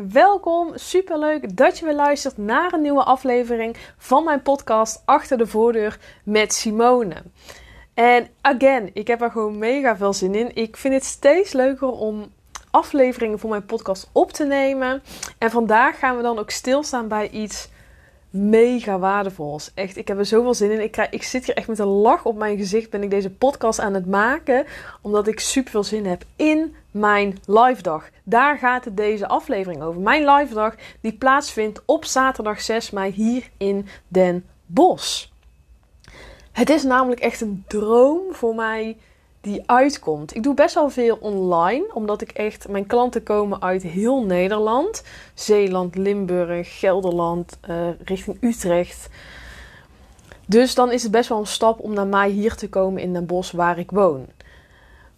Welkom. Superleuk dat je weer luistert naar een nieuwe aflevering van mijn podcast Achter de Voordeur met Simone. En again, ik heb er gewoon mega veel zin in. Ik vind het steeds leuker om afleveringen voor mijn podcast op te nemen. En vandaag gaan we dan ook stilstaan bij iets mega waardevols. Echt, ik heb er zoveel zin in. Ik, ik zit hier echt met een lach op mijn gezicht. Ben ik deze podcast aan het maken. Omdat ik super veel zin heb in mijn live dag. Daar gaat het deze aflevering over. Mijn live dag die plaatsvindt op zaterdag 6 mei hier in Den Bosch. Het is namelijk echt een droom voor mij die uitkomt. Ik doe best wel veel online, omdat ik echt mijn klanten komen uit heel Nederland, Zeeland, Limburg, Gelderland, uh, richting Utrecht. Dus dan is het best wel een stap om naar mij hier te komen in Den Bosch waar ik woon.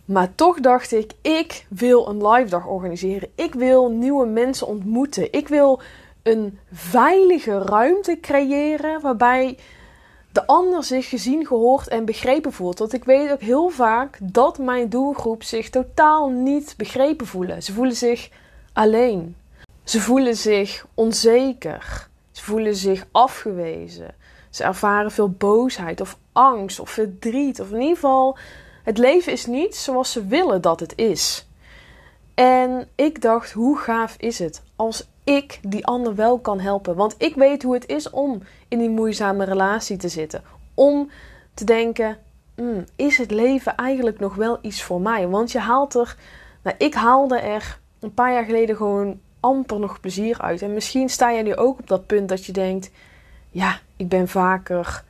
Maar toch dacht ik, ik wil een live dag organiseren. Ik wil nieuwe mensen ontmoeten. Ik wil een veilige ruimte creëren waarbij de ander zich gezien, gehoord en begrepen voelt. Want ik weet ook heel vaak dat mijn doelgroep zich totaal niet begrepen voelen. Ze voelen zich alleen. Ze voelen zich onzeker. Ze voelen zich afgewezen. Ze ervaren veel boosheid of angst of verdriet. Of in ieder geval, het leven is niet zoals ze willen dat het is. En ik dacht, hoe gaaf is het als ik die ander wel kan helpen? Want ik weet hoe het is om in die moeizame relatie te zitten. Om te denken: hmm, is het leven eigenlijk nog wel iets voor mij? Want je haalt er, nou, ik haalde er een paar jaar geleden gewoon amper nog plezier uit. En misschien sta je nu ook op dat punt dat je denkt: ja, ik ben vaker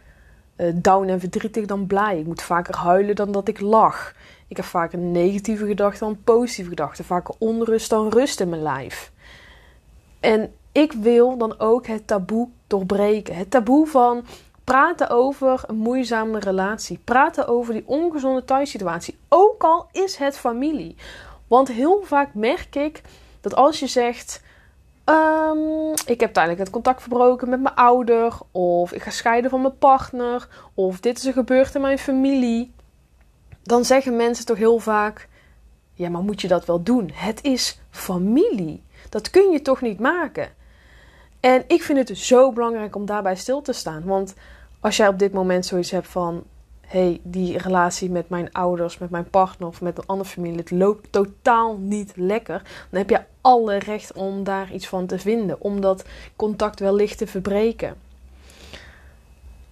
uh, down en verdrietig dan blij. Ik moet vaker huilen dan dat ik lach. Ik heb vaker negatieve gedachten dan positieve gedachten. Vaker onrust dan rust in mijn lijf. En ik wil dan ook het taboe doorbreken. Het taboe van praten over een moeizame relatie. Praten over die ongezonde thuissituatie. Ook al is het familie. Want heel vaak merk ik dat als je zegt. Um, ik heb tijdelijk het contact verbroken met mijn ouder. Of ik ga scheiden van mijn partner. Of dit is er gebeurd in mijn familie. Dan zeggen mensen toch heel vaak: Ja, maar moet je dat wel doen? Het is familie. Dat kun je toch niet maken? En ik vind het zo belangrijk om daarbij stil te staan. Want als jij op dit moment zoiets hebt van: hey, die relatie met mijn ouders, met mijn partner of met een andere familie, het loopt totaal niet lekker. Dan heb je alle recht om daar iets van te vinden, om dat contact wellicht te verbreken.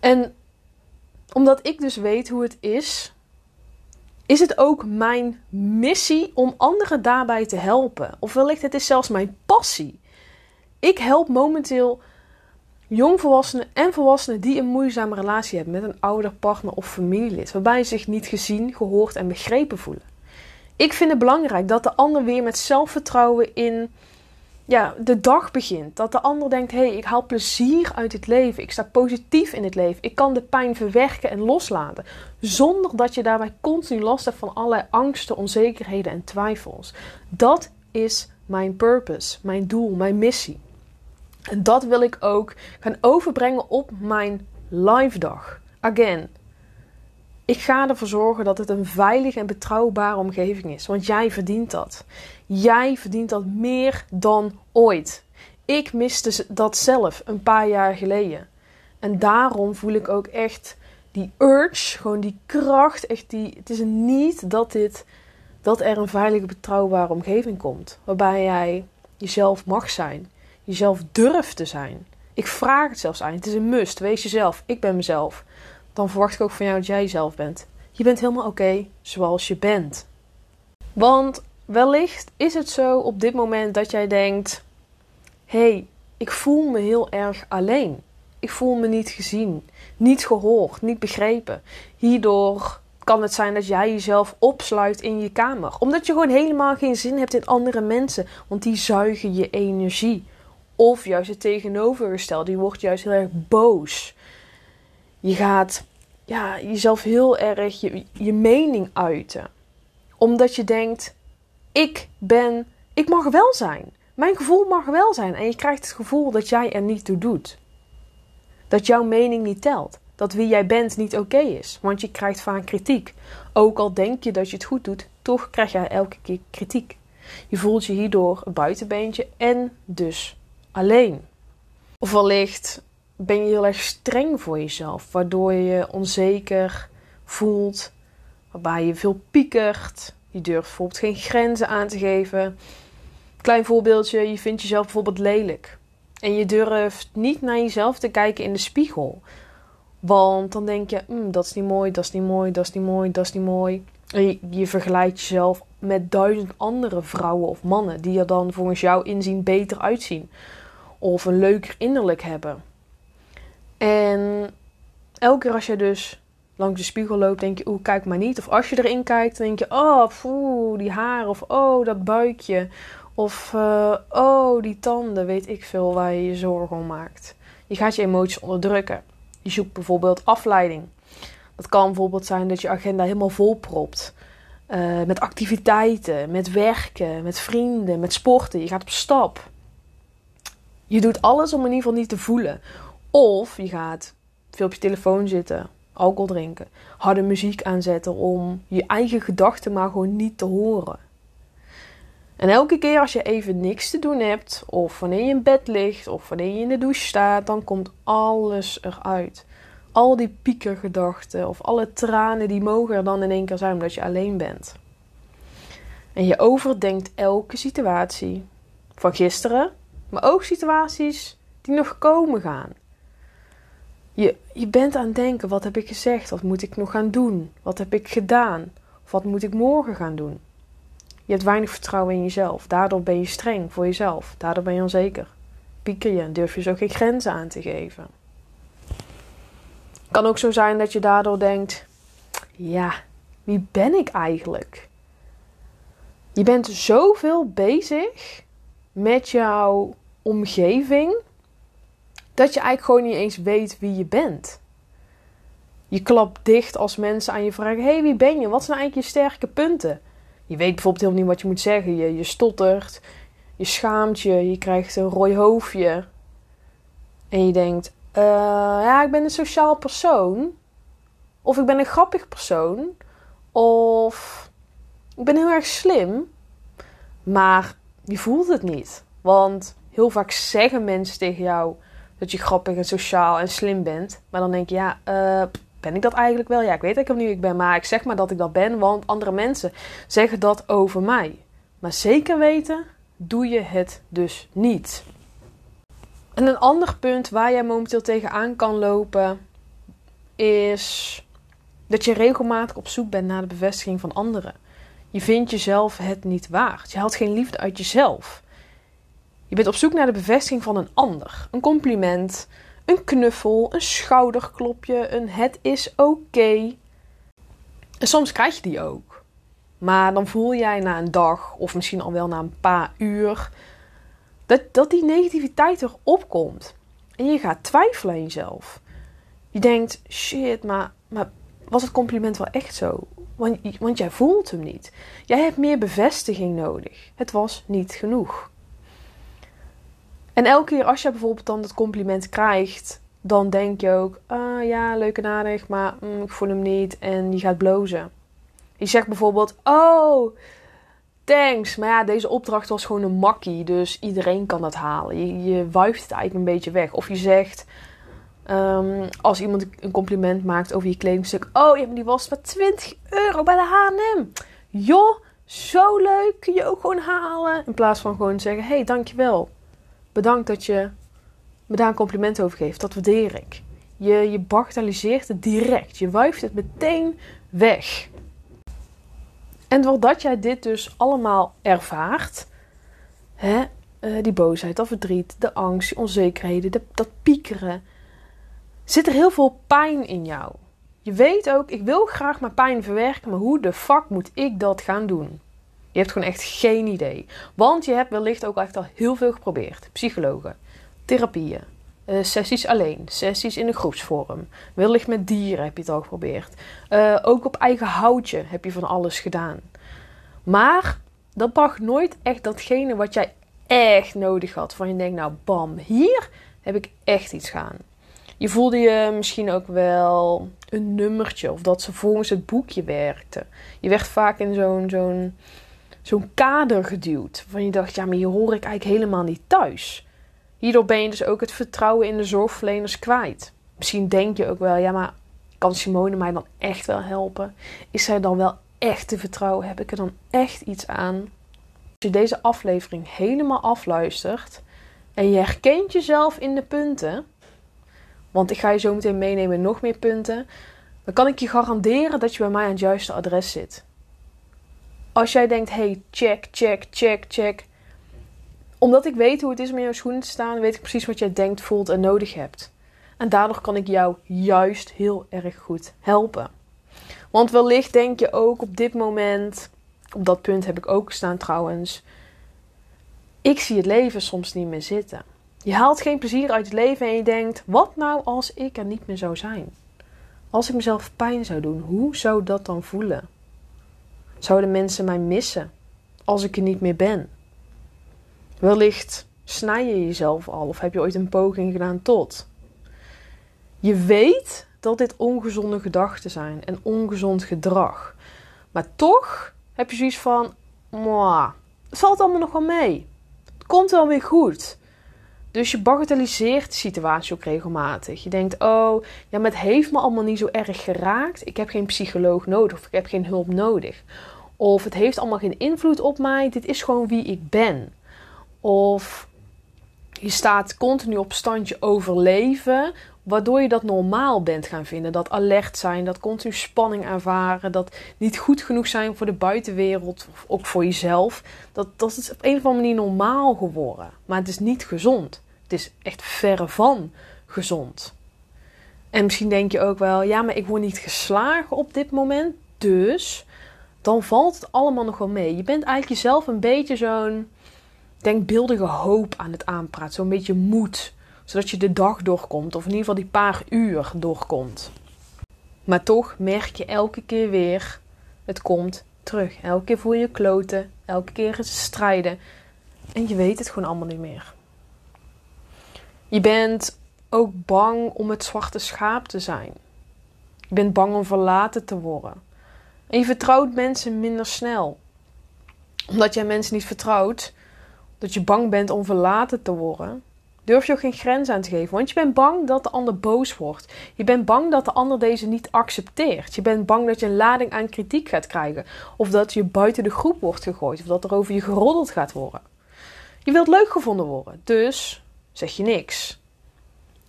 En omdat ik dus weet hoe het is, is het ook mijn missie om anderen daarbij te helpen. Of wellicht het is zelfs mijn passie. Ik help momenteel jongvolwassenen en volwassenen die een moeizame relatie hebben met een ouder, partner of familielid, waarbij ze zich niet gezien, gehoord en begrepen voelen. Ik vind het belangrijk dat de ander weer met zelfvertrouwen in ja, de dag begint. Dat de ander denkt: hé, hey, ik haal plezier uit het leven. Ik sta positief in het leven. Ik kan de pijn verwerken en loslaten. Zonder dat je daarbij continu last hebt van allerlei angsten, onzekerheden en twijfels. Dat is mijn purpose, mijn doel, mijn missie. En dat wil ik ook gaan overbrengen op mijn live dag. Again, ik ga ervoor zorgen dat het een veilige en betrouwbare omgeving is. Want jij verdient dat. Jij verdient dat meer dan ooit. Ik miste dat zelf een paar jaar geleden. En daarom voel ik ook echt die urge, gewoon die kracht. Echt die, het is niet dat, dit, dat er een veilige, betrouwbare omgeving komt. Waarbij jij jezelf mag zijn. Jezelf durft te zijn. Ik vraag het zelfs aan. Het is een must. Wees jezelf. Ik ben mezelf dan verwacht ik ook van jou dat jij jezelf bent. Je bent helemaal oké zoals je bent. Want wellicht is het zo op dit moment dat jij denkt: hé, hey, ik voel me heel erg alleen. Ik voel me niet gezien, niet gehoord, niet begrepen. Hierdoor kan het zijn dat jij jezelf opsluit in je kamer. Omdat je gewoon helemaal geen zin hebt in andere mensen. Want die zuigen je energie. Of juist het tegenovergestelde. Die wordt juist heel erg boos. Je gaat ja, jezelf heel erg je, je mening uiten. Omdat je denkt: ik ben, ik mag wel zijn. Mijn gevoel mag wel zijn. En je krijgt het gevoel dat jij er niet toe doet. Dat jouw mening niet telt. Dat wie jij bent niet oké is. Want je krijgt vaak kritiek. Ook al denk je dat je het goed doet, toch krijg jij elke keer kritiek. Je voelt je hierdoor een buitenbeentje en dus alleen. Of wellicht ben je heel erg streng voor jezelf, waardoor je je onzeker voelt, waarbij je veel piekert. Je durft bijvoorbeeld geen grenzen aan te geven. Klein voorbeeldje, je vindt jezelf bijvoorbeeld lelijk. En je durft niet naar jezelf te kijken in de spiegel. Want dan denk je, mm, dat is niet mooi, dat is niet mooi, dat is niet mooi, dat is niet mooi. En je, je vergelijkt jezelf met duizend andere vrouwen of mannen die er dan volgens jou inzien beter uitzien. Of een leuker innerlijk hebben. En elke keer als je dus langs de spiegel loopt, denk je, oeh, kijk maar niet. Of als je erin kijkt, denk je, oh, die haar. Of oh, dat buikje. Of uh, oh, die tanden, weet ik veel waar je je zorgen om maakt. Je gaat je emoties onderdrukken. Je zoekt bijvoorbeeld afleiding. Dat kan bijvoorbeeld zijn dat je agenda helemaal volpropt. Uh, met activiteiten, met werken, met vrienden, met sporten. Je gaat op stap. Je doet alles om in ieder geval niet te voelen. Of je gaat veel op je telefoon zitten, alcohol drinken, harde muziek aanzetten om je eigen gedachten maar gewoon niet te horen. En elke keer als je even niks te doen hebt, of wanneer je in bed ligt, of wanneer je in de douche staat, dan komt alles eruit. Al die piekergedachten of alle tranen die mogen er dan in één keer zijn omdat je alleen bent. En je overdenkt elke situatie van gisteren, maar ook situaties die nog komen gaan. Je, je bent aan het denken: wat heb ik gezegd? Wat moet ik nog gaan doen? Wat heb ik gedaan? Of wat moet ik morgen gaan doen? Je hebt weinig vertrouwen in jezelf. Daardoor ben je streng voor jezelf. Daardoor ben je onzeker. Pieker je en durf je zo geen grenzen aan te geven. Het kan ook zo zijn dat je daardoor denkt: ja, wie ben ik eigenlijk? Je bent zoveel bezig met jouw omgeving dat je eigenlijk gewoon niet eens weet wie je bent. Je klapt dicht als mensen aan je vragen: hey, wie ben je? Wat zijn eigenlijk je sterke punten? Je weet bijvoorbeeld helemaal niet wat je moet zeggen. Je, stottert, je schaamt je, je krijgt een rooi hoofdje. En je denkt: uh, ja, ik ben een sociaal persoon. Of ik ben een grappig persoon. Of ik ben heel erg slim. Maar je voelt het niet. Want heel vaak zeggen mensen tegen jou dat je grappig en sociaal en slim bent. Maar dan denk je, ja, uh, ben ik dat eigenlijk wel? Ja, ik weet eigenlijk niet wie ik ben, maar ik zeg maar dat ik dat ben, want andere mensen zeggen dat over mij. Maar zeker weten doe je het dus niet. En een ander punt waar jij momenteel tegenaan kan lopen is dat je regelmatig op zoek bent naar de bevestiging van anderen. Je vindt jezelf het niet waard. Je haalt geen liefde uit jezelf. Je bent op zoek naar de bevestiging van een ander. Een compliment, een knuffel, een schouderklopje, een het is oké. En soms krijg je die ook. Maar dan voel jij na een dag, of misschien al wel na een paar uur, dat, dat die negativiteit erop komt. En je gaat twijfelen aan jezelf. Je denkt, shit, maar, was het compliment wel echt zo? Want, want jij voelt hem niet. Jij hebt meer bevestiging nodig. Het was niet genoeg. En elke keer als je bijvoorbeeld dan het compliment krijgt, dan denk je ook: ah ja, leuk en aardig, maar mm, ik voel hem niet. En je gaat blozen. Je zegt bijvoorbeeld: Oh, thanks. Maar ja, deze opdracht was gewoon een makkie, dus iedereen kan dat halen. Je, je wuift het eigenlijk een beetje weg. Of je zegt. Um, als iemand een compliment maakt over je kledingstuk. Oh, ja, maar die was maar 20 euro bij de H&M. Joh, zo leuk. Kun je ook gewoon halen. In plaats van gewoon zeggen, hey, dankjewel. Bedankt dat je me daar een compliment over geeft. Dat waardeer ik. Je, je bagatelliseert het direct. Je wuift het meteen weg. En doordat jij dit dus allemaal ervaart, hè, uh, die boosheid, dat verdriet, de angst, die onzekerheden, de, dat piekeren, zit er heel veel pijn in jou. Je weet ook, ik wil graag mijn pijn verwerken, maar hoe de fuck moet ik dat gaan doen? Je hebt gewoon echt geen idee. Want je hebt wellicht ook echt al heel veel geprobeerd. Psychologen, therapieën, uh, sessies alleen, sessies in een groepsvorm. Wellicht met dieren heb je het al geprobeerd. Uh, ook op eigen houtje heb je van alles gedaan. Maar dat bracht nooit echt datgene wat jij echt nodig had. Van je denkt, nou bam, hier heb ik echt iets gaan. Je voelde je misschien ook wel een nummertje of dat ze volgens het boekje werkte. Je werd vaak in zo'n zo'n zo'n kader geduwd. Van je dacht, ja, maar hier hoor ik eigenlijk helemaal niet thuis. Hierdoor ben je dus ook het vertrouwen in de zorgverleners kwijt. Misschien denk je ook wel, ja, maar kan Simone mij dan echt wel helpen? Is zij dan wel echt te vertrouwen? Heb ik er dan echt iets aan? Als je deze aflevering helemaal afluistert en je herkent jezelf in de punten, want ik ga je zo meteen meenemen nog meer punten, dan kan ik je garanderen dat je bij mij aan het juiste adres zit. Als jij denkt, hey, check, check, check, check. Omdat ik weet hoe het is om in jouw schoenen te staan, weet ik precies wat jij denkt, voelt en nodig hebt. En daardoor kan ik jou juist heel erg goed helpen. Want wellicht denk je ook op dit moment, op dat punt heb ik ook gestaan trouwens, ik zie het leven soms niet meer zitten. Je haalt geen plezier uit het leven en je denkt: wat nou als ik er niet meer zou zijn? Als ik mezelf pijn zou doen, hoe zou dat dan voelen? Zouden mensen mij missen als ik er niet meer ben? Wellicht snij je jezelf al of heb je ooit een poging gedaan tot. Je weet dat dit ongezonde gedachten zijn en ongezond gedrag. Maar toch heb je zoiets van: het valt allemaal nog wel mee. Het komt wel weer goed. Dus je bagatelliseert de situatie ook regelmatig. Je denkt, oh, ja, maar het heeft me allemaal niet zo erg geraakt. Ik heb geen psycholoog nodig of ik heb geen hulp nodig. Of het heeft allemaal geen invloed op mij. Dit is gewoon wie ik ben. Of je staat continu op standje overleven, waardoor je dat normaal bent gaan vinden. Dat alert zijn, dat continu spanning ervaren, dat niet goed genoeg zijn voor de buitenwereld of ook voor jezelf. Dat, dat is op een of andere manier normaal geworden. Maar het is niet gezond. Het is echt verre van gezond. En misschien denk je ook wel, ja, maar ik word niet geslagen op dit moment, dus dan valt het allemaal nog wel mee. Je bent eigenlijk jezelf een beetje zo'n denkbeeldige hoop aan het aanpraten. Zo'n beetje moed. Zodat je de dag doorkomt. Of in ieder geval die paar uur doorkomt. Maar toch merk je elke keer weer. Het komt terug. Elke keer voel je kloten. Elke keer is het strijden. En je weet het gewoon allemaal niet meer. Je bent ook bang om het zwarte schaap te zijn. Je bent bang om verlaten te worden. En je vertrouwt mensen minder snel. Omdat jij mensen niet vertrouwt, dat je bang bent om verlaten te worden, durf je ook geen grens aan te geven. Want je bent bang dat de ander boos wordt. Je bent bang dat de ander deze niet accepteert. Je bent bang dat je een lading aan kritiek gaat krijgen. Of dat je buiten de groep wordt gegooid. Of dat er over je geroddeld gaat worden. Je wilt leuk gevonden worden. Dus zeg je niks.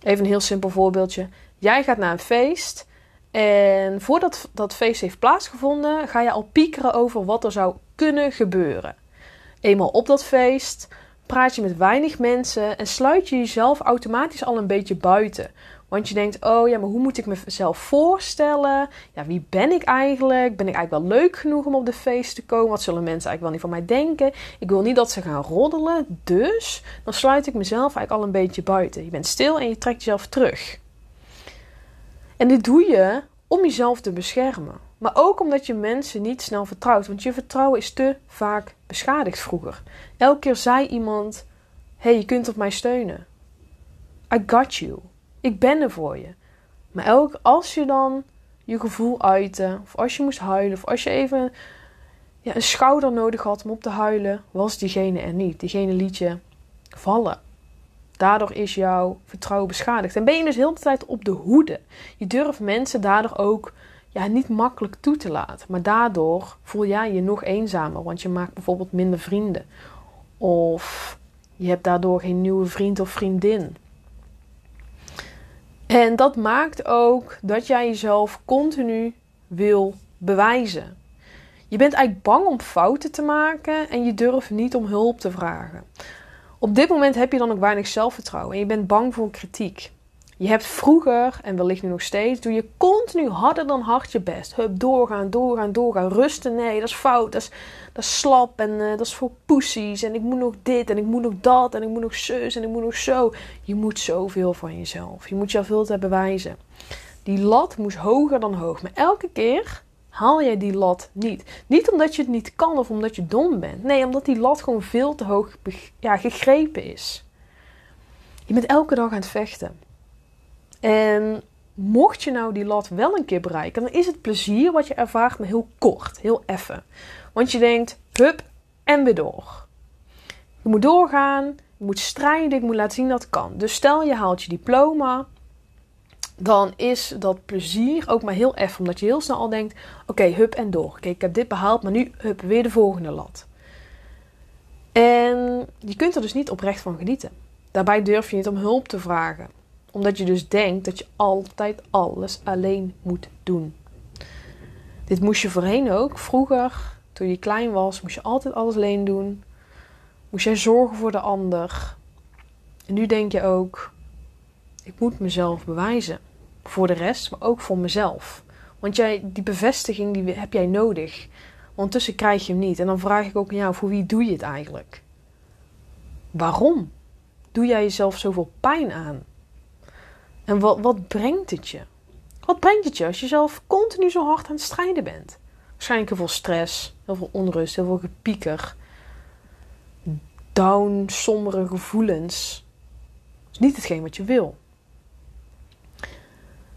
Even een heel simpel voorbeeldje. Jij gaat naar een feest. En voordat dat feest heeft plaatsgevonden, ga je al piekeren over wat er zou kunnen gebeuren. Eenmaal op dat feest praat je met weinig mensen en sluit je jezelf automatisch al een beetje buiten. Want je denkt, oh ja, maar hoe moet ik mezelf voorstellen? Ja, wie ben ik eigenlijk? Ben ik eigenlijk wel leuk genoeg om op de feest te komen? Wat zullen mensen eigenlijk wel niet van mij denken? Ik wil niet dat ze gaan roddelen, dus dan sluit ik mezelf eigenlijk al een beetje buiten. Je bent stil en je trekt jezelf terug. En dit doe je om jezelf te beschermen. Maar ook omdat je mensen niet snel vertrouwt. Want je vertrouwen is te vaak beschadigd vroeger. Elke keer zei iemand: hey, je kunt op mij steunen. I got you. Ik ben er voor je. Maar elk, als je dan je gevoel uitte, of als je moest huilen, of als je even ja, een schouder nodig had om op te huilen, was diegene er niet. Diegene liet je vallen. Daardoor is jouw vertrouwen beschadigd. En ben je dus heel de tijd op de hoede. Je durft mensen daardoor ook ja, niet makkelijk toe te laten. Maar daardoor voel jij je nog eenzamer, want je maakt bijvoorbeeld minder vrienden. Of je hebt daardoor geen nieuwe vriend of vriendin. En dat maakt ook dat jij jezelf continu wil bewijzen. Je bent eigenlijk bang om fouten te maken en je durft niet om hulp te vragen. Op dit moment heb je dan ook weinig zelfvertrouwen en je bent bang voor kritiek. Je hebt vroeger, en wellicht nu nog steeds, doe je continu harder dan hard je best. Hup, doorgaan, doorgaan, doorgaan. Rusten, nee, dat is fout, dat is, dat slap en uh, dat is voor poesies. En ik moet nog dit en ik moet nog dat en ik moet nog zus en ik moet nog zo. Je moet zoveel van jezelf. Je moet jezelf veel te bewijzen. Die lat moest hoger dan hoog. Maar elke keer haal jij die lat niet. Niet omdat je het niet kan of omdat je dom bent. Nee, omdat die lat gewoon veel te hoog ja, gegrepen is. Je bent elke dag aan het vechten. En mocht je nou die lat wel een keer bereiken, dan is het plezier wat je ervaart maar heel kort, heel effen. Want je denkt, hup, en weer door. Je moet doorgaan, je moet strijden, je moet laten zien dat het kan. Dus stel je haalt je diploma, dan is dat plezier ook maar heel even, omdat je heel snel al denkt: oké, hup en door. Oké, ik heb dit behaald, maar nu hup weer de volgende lat. En je kunt er dus niet oprecht van genieten. Daarbij durf je niet om hulp te vragen, omdat je dus denkt dat je altijd alles alleen moet doen. Dit moest je voorheen ook. Vroeger, toen je klein was, moest je altijd alles alleen doen. Moest jij zorgen voor de ander. En nu denk je ook: ik moet mezelf bewijzen. Voor de rest, maar ook voor mezelf. Want jij, die bevestiging die heb jij nodig. Want tussen krijg je hem niet. En dan vraag ik ook aan jou: voor wie doe je het eigenlijk? Waarom? Doe jij jezelf zoveel pijn aan? En wat, wat brengt het je? Wat brengt het je als je zelf continu zo hard aan het strijden bent? Waarschijnlijk heel veel stress, heel veel onrust, heel veel gepieker. Down, sombere gevoelens. Is niet hetgeen wat je wil.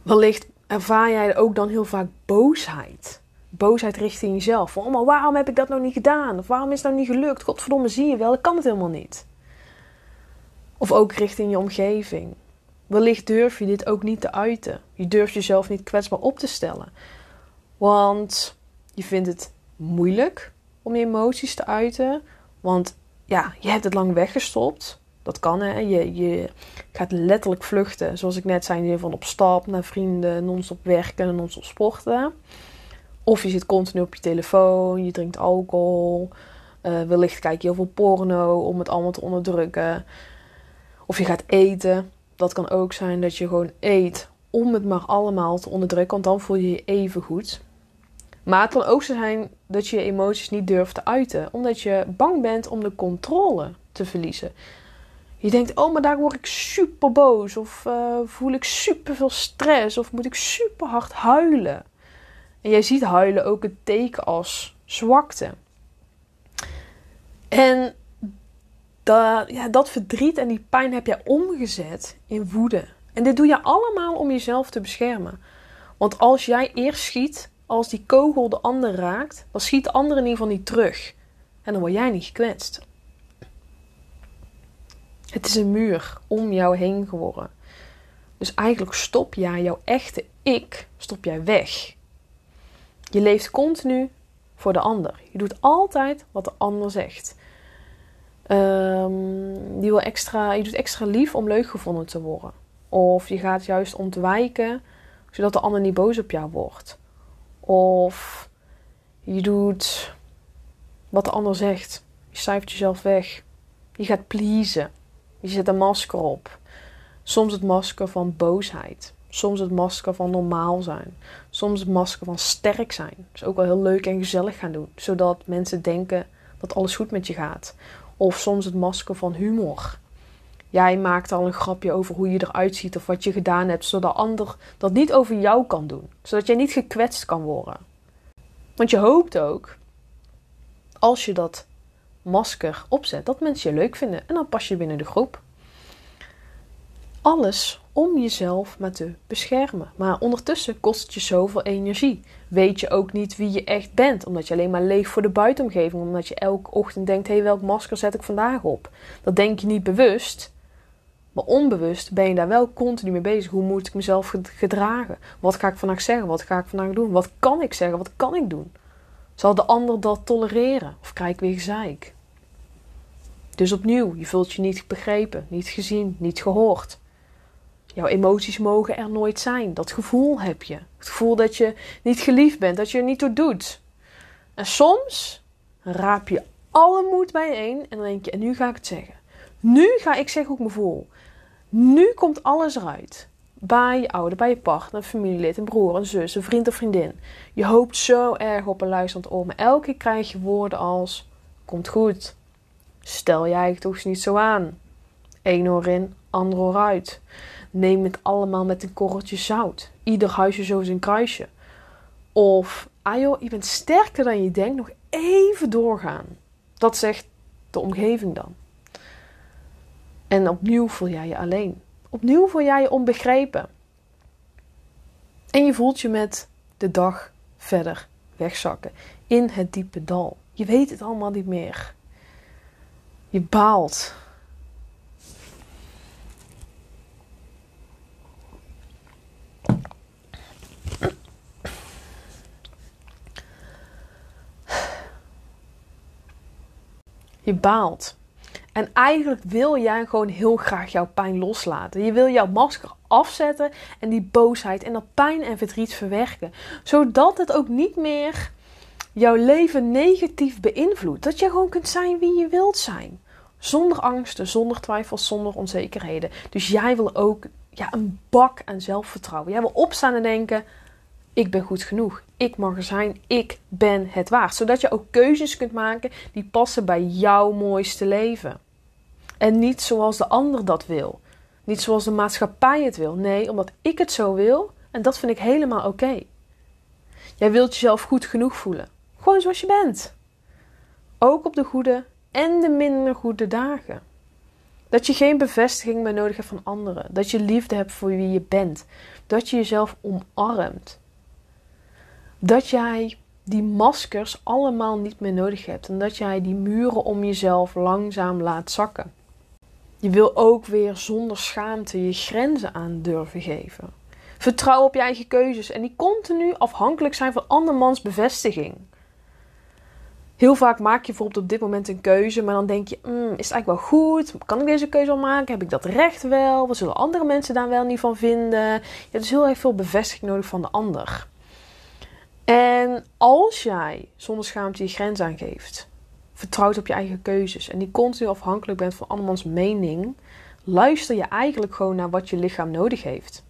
Wellicht ervaar jij ook dan heel vaak boosheid. Boosheid richting jezelf. Van, oh, maar waarom heb ik dat nou niet gedaan? Of waarom is het nou niet gelukt? Godverdomme, zie je wel, ik kan het helemaal niet. Of ook richting je omgeving. Wellicht durf je dit ook niet te uiten. Je durft jezelf niet kwetsbaar op te stellen. Want je vindt het moeilijk om je emoties te uiten. Want ja, je hebt het lang weggestopt. Dat kan hè. Je, je gaat letterlijk vluchten. Zoals ik net zei, van op stap naar vrienden, non-stop werken, non-stop sporten. Of je zit continu op je telefoon, je drinkt alcohol. Uh, wellicht kijk je heel veel porno om het allemaal te onderdrukken. Of je gaat eten. Dat kan ook zijn dat je gewoon eet om het maar allemaal te onderdrukken, want dan voel je je even goed. Maar het kan ook zo zijn dat je je emoties niet durft te uiten, omdat je bang bent om de controle te verliezen. Je denkt, oh, maar daar word ik super boos, of uh, voel ik super veel stress, of moet ik super hard huilen. En jij ziet huilen ook het teken als zwakte. En dat, ja, dat verdriet en die pijn heb jij omgezet in woede. En dit doe je allemaal om jezelf te beschermen. Want als jij eerst schiet, als die kogel de ander raakt, dan schiet de ander in ieder geval niet terug. En dan word jij niet gekwetst. Het is een muur om jou heen geworden. Dus eigenlijk stop jij jouw echte ik, stop jij weg. Je leeft continu voor de ander. Je doet altijd wat de ander zegt. Um, die wil extra, je doet extra lief om leuk gevonden te worden. Of je gaat juist ontwijken zodat de ander niet boos op jou wordt. Of je doet wat de ander zegt. Je cijfert jezelf weg. Je gaat pleasen. Je zet een masker op. Soms het masker van boosheid. Soms het masker van normaal zijn. Soms het masker van sterk zijn. Dus ook wel heel leuk en gezellig gaan doen. Zodat mensen denken dat alles goed met je gaat. Of soms het masker van humor. Jij maakt al een grapje over hoe je eruit ziet of wat je gedaan hebt, zodat de ander dat niet over jou kan doen. Zodat jij niet gekwetst kan worden. Want je hoopt ook, als je dat masker opzet, dat mensen je leuk vinden en dan pas je binnen de groep. Alles om jezelf maar te beschermen. Maar ondertussen kost het je zoveel energie. Weet je ook niet wie je echt bent, omdat je alleen maar leeft voor de buitenomgeving, omdat je elke ochtend denkt: hé, hey, welk masker zet ik vandaag op? Dat denk je niet bewust, maar onbewust ben je daar wel continu mee bezig. Hoe moet ik mezelf gedragen? Wat ga ik vandaag zeggen? Wat ga ik vandaag doen? Wat kan ik zeggen? Wat kan ik doen? Zal de ander dat tolereren? Of krijg ik weer gezeik? Dus opnieuw, je voelt je niet begrepen, niet gezien, niet gehoord. Jouw emoties mogen er nooit zijn. Dat gevoel heb je. Het gevoel dat je niet geliefd bent, dat je er niet toe doet. En soms raap je alle moed bijeen en dan denk je, en nu ga ik het zeggen. Nu ga ik zeggen hoe ik me voel. Nu komt alles eruit. Bij je ouder, bij je partner, familielid, een broer, een zus, een vriend of vriendin. Je hoopt zo erg op een luisterend oor. Maar elke keer krijg je woorden als: Komt goed. Stel jij het toch eens niet zo aan. Eén oor in, ander oor uit. Neem het allemaal met een korreltje zout. Ieder huisje zo zijn kruisje. Of, ah joh, je bent sterker dan je denkt, nog even doorgaan. Dat zegt de omgeving dan. En opnieuw voel jij je alleen. Opnieuw voel jij je onbegrepen. En je voelt je met de dag verder wegzakken in het diepe dal. Je weet het allemaal niet meer. Je baalt. Je baalt. En eigenlijk wil jij gewoon heel graag jouw pijn loslaten. Je wil jouw masker afzetten en die boosheid en dat pijn en verdriet verwerken. Zodat het ook niet meer jouw leven negatief beïnvloedt. Dat je gewoon kunt zijn wie je wilt zijn. Zonder angsten, zonder twijfels, zonder onzekerheden. Dus jij wil ook ja, een bak aan zelfvertrouwen. Jij wil opstaan en denken: ik ben goed genoeg. Ik mag er zijn. Ik ben het waard. Zodat je ook keuzes kunt maken die passen bij jouw mooiste leven. En niet zoals de ander dat wil. Niet zoals de maatschappij het wil. Nee, omdat ik het zo wil. En dat vind ik helemaal oké. Jij wilt jezelf goed genoeg voelen. Gewoon zoals je bent. Ook op de goede en de minder goede dagen. Dat je geen bevestiging meer nodig hebt van anderen. Dat je liefde hebt voor wie je bent. Dat je jezelf omarmt. Dat jij die maskers allemaal niet meer nodig hebt. En dat jij die muren om jezelf langzaam laat zakken. Je wil ook weer zonder schaamte je grenzen aan durven geven. Vertrouw op je eigen keuzes en die continu afhankelijk zijn van andermans bevestiging. Heel vaak maak je bijvoorbeeld op dit moment een keuze, maar dan denk je: mm, is het eigenlijk wel goed? Kan ik deze keuze al maken? Heb ik dat recht wel? Wat zullen andere mensen daar wel niet van vinden? Je hebt dus heel erg veel bevestiging nodig van de ander. En als jij zonder schaamte je grens aangeeft, vertrouwt op je eigen keuzes en die continu afhankelijk bent van andermans mening, luister je eigenlijk gewoon naar wat je lichaam nodig heeft.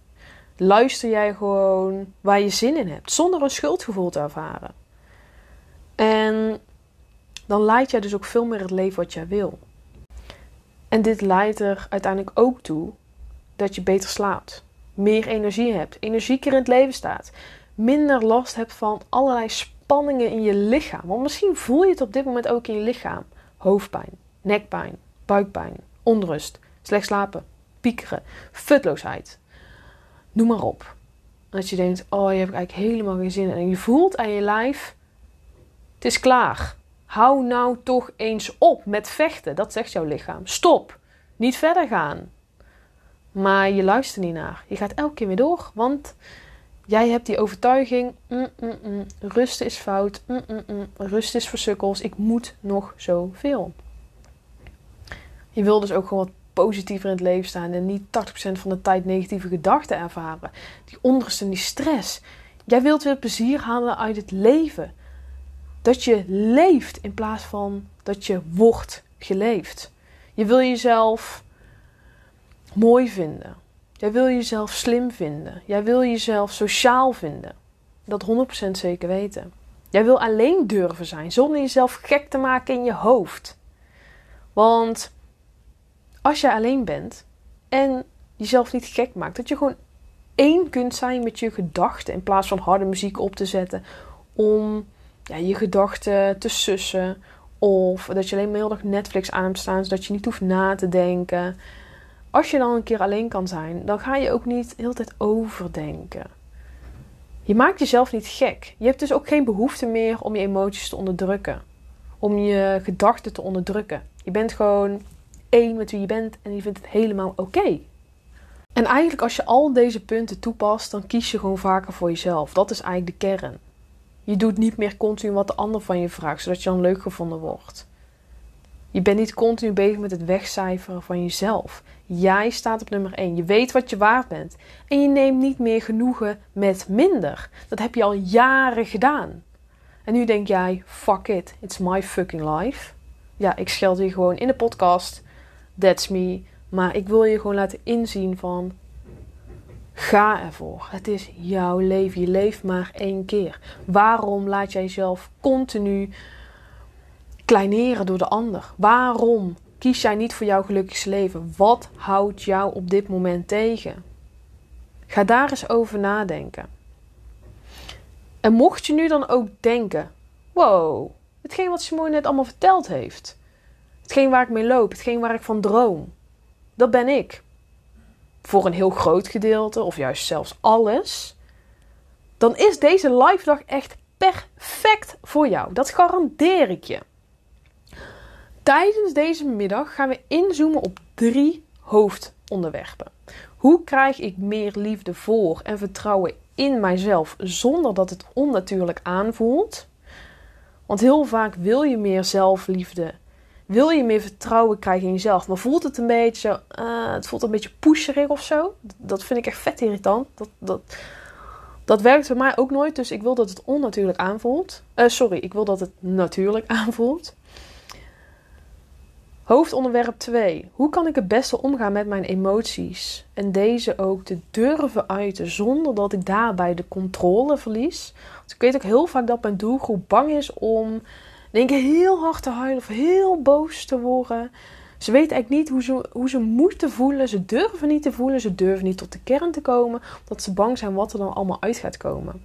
Luister jij gewoon waar je zin in hebt, zonder een schuldgevoel te ervaren. En dan leidt jij dus ook veel meer het leven wat jij wil. En dit leidt er uiteindelijk ook toe dat je beter slaapt, meer energie hebt, energieker in het leven staat, minder last hebt van allerlei spanningen in je lichaam. Want misschien voel je het op dit moment ook in je lichaam: hoofdpijn, nekpijn, buikpijn, onrust, slecht slapen, piekeren, futloosheid. Noem maar op. Dat je denkt: oh, je hebt eigenlijk helemaal geen zin in. En je voelt aan je lijf: het is klaar. Hou nou toch eens op met vechten. Dat zegt jouw lichaam. Stop. Niet verder gaan. Maar je luistert niet naar. Je gaat elke keer weer door. Want jij hebt die overtuiging. Mm, mm, mm, rust is fout. Mm, rust is voor sukkels. Ik moet nog zoveel. Je wil dus ook gewoon wat positiever in het leven staan. En niet 80% van de tijd negatieve gedachten ervaren. Die onrust en die stress. Jij wilt weer plezier halen uit het leven dat je leeft in plaats van dat je wordt geleefd. Je wil jezelf mooi vinden. Jij wil jezelf slim vinden. Jij wil jezelf sociaal vinden. Dat 100% zeker weten. Jij wil alleen durven zijn zonder jezelf gek te maken in je hoofd. Want als je alleen bent en jezelf niet gek maakt, dat je gewoon één kunt zijn met je gedachten in plaats van harde muziek op te zetten om ja, je gedachten te sussen. Of dat je alleen maar heel dag Netflix aan hebt staan, zodat je niet hoeft na te denken. Als je dan een keer alleen kan zijn, dan ga je ook niet de hele tijd overdenken. Je maakt jezelf niet gek. Je hebt dus ook geen behoefte meer om je emoties te onderdrukken. Om je gedachten te onderdrukken. Je bent gewoon één met wie je bent en je vindt het helemaal oké. En eigenlijk als je al deze punten toepast, dan kies je gewoon vaker voor jezelf. Dat is eigenlijk de kern. Je doet niet meer continu wat de ander van je vraagt, zodat je dan leuk gevonden wordt. Je bent niet continu bezig met het wegcijferen van jezelf. Jij staat op nummer 1. Je weet wat je waard bent. En je neemt niet meer genoegen met minder. Dat heb je al jaren gedaan. En nu denk jij: fuck it, it's my fucking life. Ja, ik scheld hier gewoon in de podcast. That's me. Maar ik wil je gewoon laten inzien van Ga ervoor. Het is jouw leven. Je leeft maar één keer. Waarom laat jij jezelf continu kleineren door de ander? Waarom kies jij niet voor jouw gelukkigste leven? Wat houdt jou op dit moment tegen? Ga daar eens over nadenken. En mocht je nu dan ook denken: wow, hetgeen wat Simone net allemaal verteld heeft, hetgeen waar ik mee loop, hetgeen waar ik van droom, dat ben ik voor een heel groot gedeelte, of juist zelfs alles, dan is deze live dag echt perfect voor jou. Dat garandeer ik je. Tijdens deze middag gaan we inzoomen op drie hoofdonderwerpen. Hoe krijg ik meer liefde voor en vertrouwen in mijzelf zonder dat het onnatuurlijk aanvoelt? Want heel vaak wil je meer zelfliefde, wil je meer vertrouwen krijgen in jezelf, maar voelt het een beetje, uh, het voelt een beetje pusherig of zo. Dat vind ik echt vet irritant. Dat, dat, dat werkt voor mij ook nooit, dus ik wil dat het onnatuurlijk aanvoelt. Uh, sorry, ik wil dat het natuurlijk aanvoelt. Hoofdonderwerp 2. Hoe kan ik het beste omgaan met mijn emoties en deze ook te durven uiten zonder dat ik daarbij de controle verlies? Ik weet ook heel vaak dat mijn doelgroep bang is om denk ik heel hard te huilen of heel boos te worden. Ze weten eigenlijk niet hoe ze, hoe ze moeten voelen. Ze durven niet te voelen. Ze durven niet tot de kern te komen. Omdat ze bang zijn wat er dan allemaal uit gaat komen.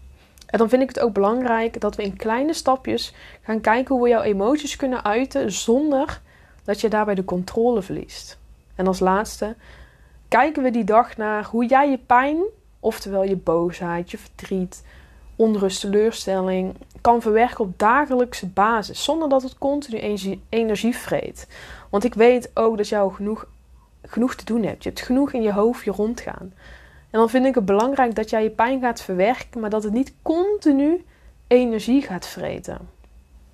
En dan vind ik het ook belangrijk dat we in kleine stapjes gaan kijken hoe we jouw emoties kunnen uiten zonder dat je daarbij de controle verliest. En als laatste kijken we die dag naar hoe jij je pijn, oftewel je boosheid, je verdriet, onrust, teleurstelling, kan verwerken op dagelijkse basis, zonder dat het continu energie vreet. Want ik weet ook dat jou genoeg, genoeg te doen hebt. Je hebt genoeg in je hoofdje rondgaan. En dan vind ik het belangrijk dat jij je pijn gaat verwerken, maar dat het niet continu energie gaat vreten.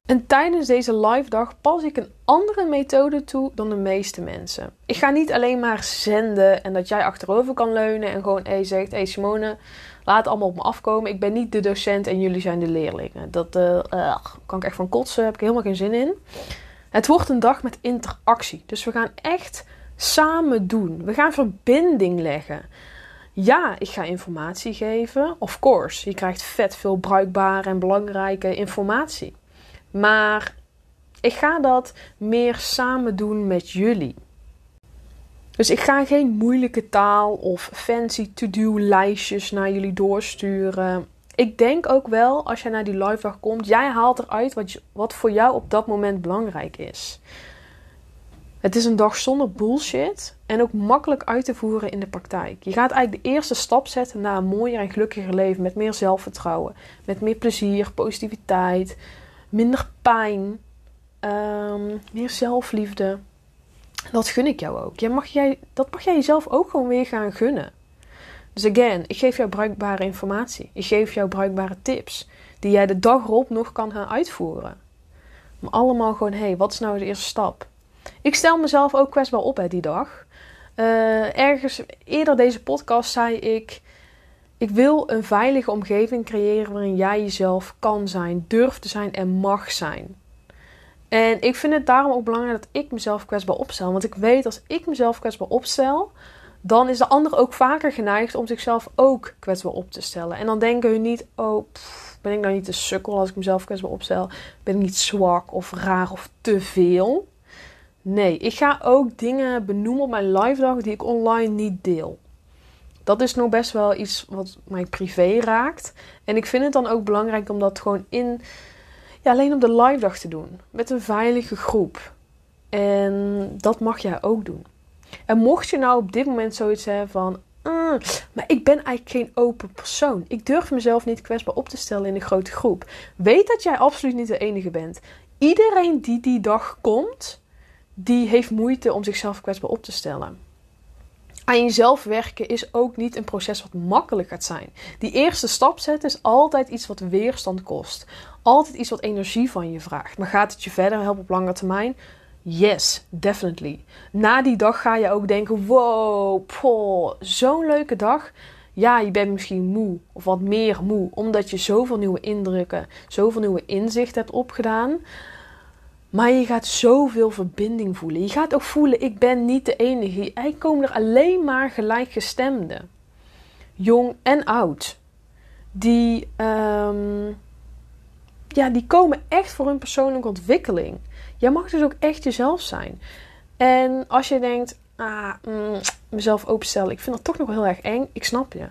En tijdens deze live dag pas ik een andere methode toe dan de meeste mensen. Ik ga niet alleen maar zenden en dat jij achterover kan leunen en gewoon hey, zegt: Hey Simone, laat allemaal op me afkomen. Ik ben niet de docent en jullie zijn de leerlingen. Dat uh, kan ik echt van kotsen, heb ik helemaal geen zin in. Het wordt een dag met interactie. Dus we gaan echt samen doen. We gaan verbinding leggen. Ja, ik ga informatie geven. Of course, je krijgt vet veel bruikbare en belangrijke informatie. Maar ik ga dat meer samen doen met jullie. Dus ik ga geen moeilijke taal of fancy to-do lijstjes naar jullie doorsturen. Ik denk ook wel, als jij naar die live dag komt, jij haalt eruit wat, wat voor jou op dat moment belangrijk is. Het is een dag zonder bullshit en ook makkelijk uit te voeren in de praktijk. Je gaat eigenlijk de eerste stap zetten naar een mooier en gelukkiger leven met meer zelfvertrouwen, met meer plezier, positiviteit, minder pijn, ehm, meer zelfliefde. Dat gun ik jou ook. Jij mag jij, dat mag jij jezelf ook gewoon weer gaan gunnen. Dus again, ik geef jou bruikbare informatie. Ik geef jou bruikbare tips. Die jij de dag erop nog kan gaan uitvoeren. Maar allemaal gewoon, hé, hey, wat is nou de eerste stap? Ik stel mezelf ook kwetsbaar op hè, die dag. Uh, ergens eerder deze podcast zei ik... Ik wil een veilige omgeving creëren waarin jij jezelf kan zijn, durft te zijn en mag zijn. En ik vind het daarom ook belangrijk dat ik mezelf kwetsbaar opstel. Want ik weet als ik mezelf kwetsbaar opstel, dan is de ander ook vaker geneigd om zichzelf ook kwetsbaar op te stellen. En dan denken hun niet, oh, ben ik nou niet te sukkel als ik mezelf kwetsbaar opstel? Ben ik niet zwak of raar of te veel? Nee, ik ga ook dingen benoemen op mijn live dag die ik online niet deel. Dat is nog best wel iets wat mij privé raakt. En ik vind het dan ook belangrijk om dat gewoon in, ja, alleen op de live dag te doen. Met een veilige groep. En dat mag jij ook doen. En mocht je nou op dit moment zoiets hebben van. Mm, maar ik ben eigenlijk geen open persoon. Ik durf mezelf niet kwetsbaar op te stellen in een grote groep. Weet dat jij absoluut niet de enige bent. Iedereen die die dag komt, die heeft moeite om zichzelf kwetsbaar op te stellen. Aan jezelf werken is ook niet een proces wat makkelijk gaat zijn. Die eerste stap zetten is altijd iets wat weerstand kost. Altijd iets wat energie van je vraagt. Maar gaat het je verder helpen op lange termijn? Yes, definitely. Na die dag ga je ook denken: wow, zo'n leuke dag. Ja, je bent misschien moe of wat meer moe, omdat je zoveel nieuwe indrukken, zoveel nieuwe inzichten hebt opgedaan. Maar je gaat zoveel verbinding voelen. Je gaat ook voelen: ik ben niet de enige. Er komen er alleen maar gelijkgestemden, jong en oud, die, um, ja, die komen echt voor hun persoonlijke ontwikkeling. Jij mag dus ook echt jezelf zijn. En als je denkt, ah, mm, mezelf openstellen, ik vind dat toch nog heel erg eng. Ik snap je.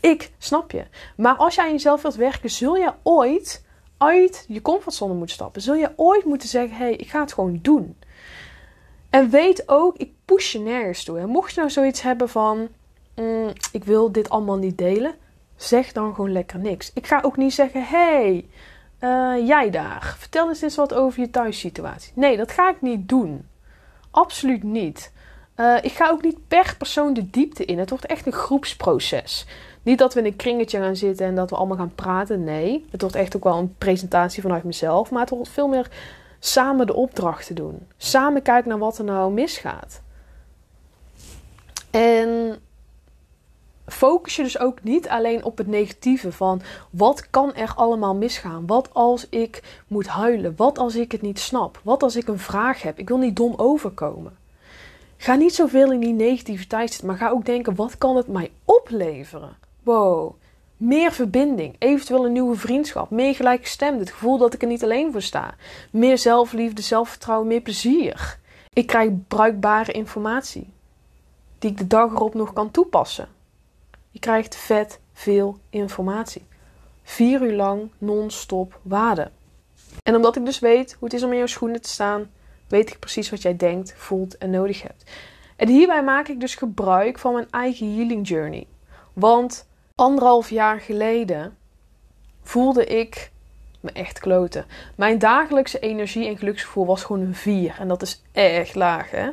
Ik snap je. Maar als jij aan jezelf wilt werken, zul je ooit uit je comfortzone moeten stappen. Zul je ooit moeten zeggen, hey, ik ga het gewoon doen. En weet ook, ik push je nergens toe. En mocht je nou zoiets hebben van, mm, ik wil dit allemaal niet delen, zeg dan gewoon lekker niks. Ik ga ook niet zeggen, hey, eh, jij daar, vertel eens eens wat over je thuissituatie. Nee, dat ga ik niet doen. Absoluut niet. Uh, ik ga ook niet per persoon de diepte in. Het wordt echt een groepsproces. Niet dat we in een kringetje gaan zitten en dat we allemaal gaan praten. Nee, het wordt echt ook wel een presentatie vanuit mezelf. Maar het wordt veel meer samen de opdrachten doen. Samen kijken naar wat er nou misgaat. En focus je dus ook niet alleen op het negatieve van wat kan er allemaal misgaan? Wat als ik moet huilen? Wat als ik het niet snap? Wat als ik een vraag heb? Ik wil niet dom overkomen. Ga niet zoveel in die negativiteit zitten, maar ga ook denken: wat kan het mij opleveren? Meer verbinding, eventueel een nieuwe vriendschap, meer gelijkgestemd, het gevoel dat ik er niet alleen voor sta, meer zelfliefde, zelfvertrouwen, meer plezier. Ik krijg bruikbare informatie die ik de dag erop nog kan toepassen. Je krijgt vet veel informatie. Vier uur lang non-stop waarde. En omdat ik dus weet hoe het is om in jouw schoenen te staan, weet ik precies wat jij denkt, voelt en nodig hebt. En hierbij maak ik dus gebruik van mijn eigen healing journey. Want anderhalf jaar geleden voelde ik me echt kloten. Mijn dagelijkse energie en geluksgevoel was gewoon een 4. En dat is erg laag, hè?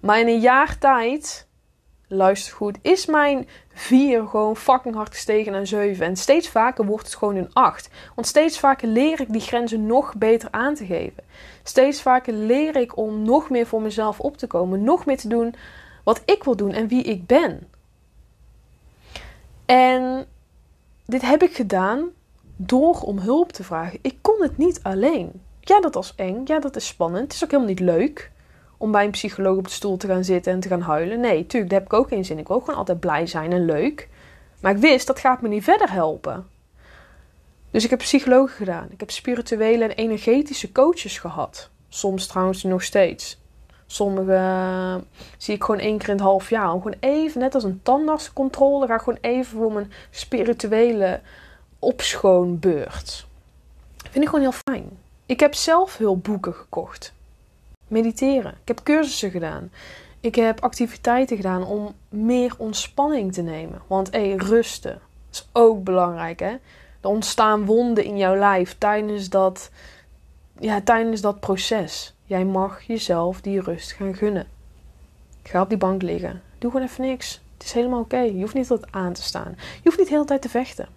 Maar in een jaar tijd, luister goed, is mijn 4 gewoon fucking hard gestegen naar 7. En steeds vaker wordt het gewoon een 8. Want steeds vaker leer ik die grenzen nog beter aan te geven. Steeds vaker leer ik om nog meer voor mezelf op te komen. Nog meer te doen wat ik wil doen en wie ik ben. En dit heb ik gedaan door om hulp te vragen. Ik kon het niet alleen. Ja, dat was eng. Ja, dat is spannend. Het is ook helemaal niet leuk om bij een psycholoog op de stoel te gaan zitten en te gaan huilen. Nee, tuurlijk, daar heb ik ook geen zin. Ik wil gewoon altijd blij zijn en leuk. Maar ik wist, dat gaat me niet verder helpen. Dus ik heb psychologen gedaan. Ik heb spirituele en energetische coaches gehad. Soms trouwens nog steeds. Sommige zie ik gewoon één keer in het half jaar. Om gewoon even, net als een tandartscontrole, ga ik gewoon even voor mijn spirituele opschoonbeurt. Vind ik gewoon heel fijn. Ik heb zelf hulpboeken gekocht. Mediteren. Ik heb cursussen gedaan. Ik heb activiteiten gedaan om meer ontspanning te nemen. Want hé, rusten is ook belangrijk hè. Er ontstaan wonden in jouw lijf tijdens dat, ja, tijdens dat proces. Jij mag jezelf die rust gaan gunnen. Ga op die bank liggen. Doe gewoon even niks. Het is helemaal oké. Je hoeft niet tot aan te staan. Je hoeft niet de hele tijd te vechten.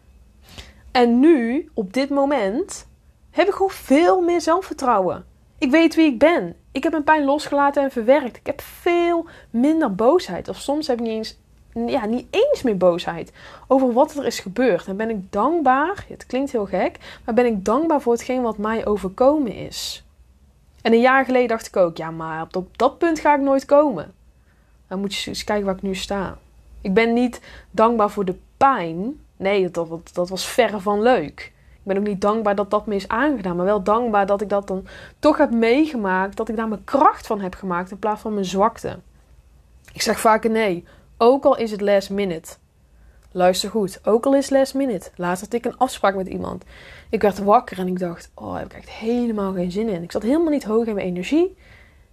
En nu, op dit moment, heb ik gewoon veel meer zelfvertrouwen. Ik weet wie ik ben. Ik heb mijn pijn losgelaten en verwerkt. Ik heb veel minder boosheid. Of soms heb ik niet eens, ja, niet eens meer boosheid over wat er is gebeurd. En ben ik dankbaar, het klinkt heel gek, maar ben ik dankbaar voor hetgeen wat mij overkomen is. En een jaar geleden dacht ik ook, ja, maar op dat punt ga ik nooit komen. Dan moet je eens kijken waar ik nu sta. Ik ben niet dankbaar voor de pijn. Nee, dat, dat, dat was verre van leuk. Ik ben ook niet dankbaar dat dat me is aangedaan, maar wel dankbaar dat ik dat dan toch heb meegemaakt. Dat ik daar mijn kracht van heb gemaakt in plaats van mijn zwakte. Ik zeg vaker nee, ook al is het last minute. Luister goed, ook al is last minute. Laatst had ik een afspraak met iemand. Ik werd wakker en ik dacht, oh, heb ik echt helemaal geen zin in. Ik zat helemaal niet hoog in mijn energie.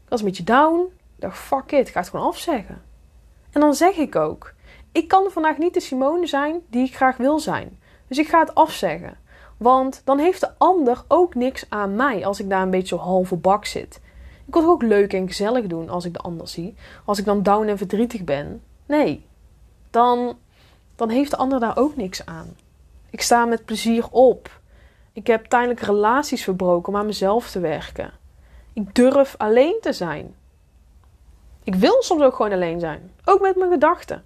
Ik was een beetje down. Ik dacht, fuck it, ik ga het gewoon afzeggen. En dan zeg ik ook, ik kan vandaag niet de Simone zijn die ik graag wil zijn. Dus ik ga het afzeggen. Want dan heeft de ander ook niks aan mij als ik daar een beetje op halve bak zit. Ik wil het ook leuk en gezellig doen als ik de ander zie. Als ik dan down en verdrietig ben. Nee, dan, dan heeft de ander daar ook niks aan. Ik sta met plezier op. Ik heb tijdelijk relaties verbroken om aan mezelf te werken. Ik durf alleen te zijn. Ik wil soms ook gewoon alleen zijn. Ook met mijn gedachten.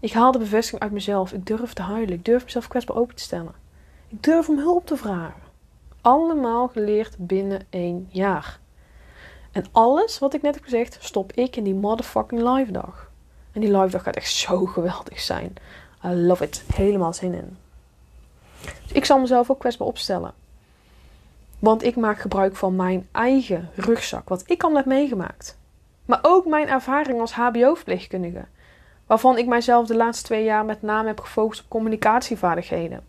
Ik haal de bevestiging uit mezelf. Ik durf te huilen. Ik durf mezelf kwetsbaar open te stellen. Ik durf om hulp te vragen. Allemaal geleerd binnen één jaar. En alles wat ik net heb gezegd, stop ik in die motherfucking live dag. En die live dag gaat echt zo geweldig zijn. I love it. Helemaal zin in. Dus ik zal mezelf ook kwetsbaar opstellen. Want ik maak gebruik van mijn eigen rugzak, wat ik al heb meegemaakt. Maar ook mijn ervaring als HBO-verpleegkundige, waarvan ik mijzelf de laatste twee jaar met name heb gefocust op communicatievaardigheden.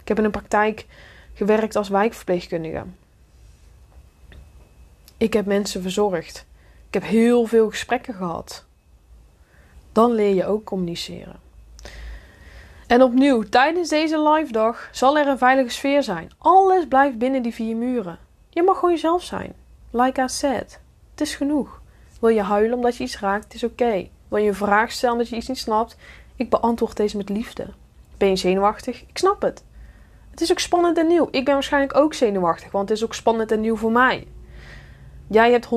Ik heb in een praktijk gewerkt als wijkverpleegkundige. Ik heb mensen verzorgd. Ik heb heel veel gesprekken gehad. Dan leer je ook communiceren. En opnieuw, tijdens deze live dag zal er een veilige sfeer zijn. Alles blijft binnen die vier muren. Je mag gewoon jezelf zijn. Like I said. Het is genoeg. Wil je huilen omdat je iets raakt? Het is oké. Wil je een vraag stellen dat je iets niet snapt? Ik beantwoord deze met liefde. Ben je zenuwachtig? Ik snap het. Het is ook spannend en nieuw. Ik ben waarschijnlijk ook zenuwachtig, want het is ook spannend en nieuw voor mij. Jij hebt 100%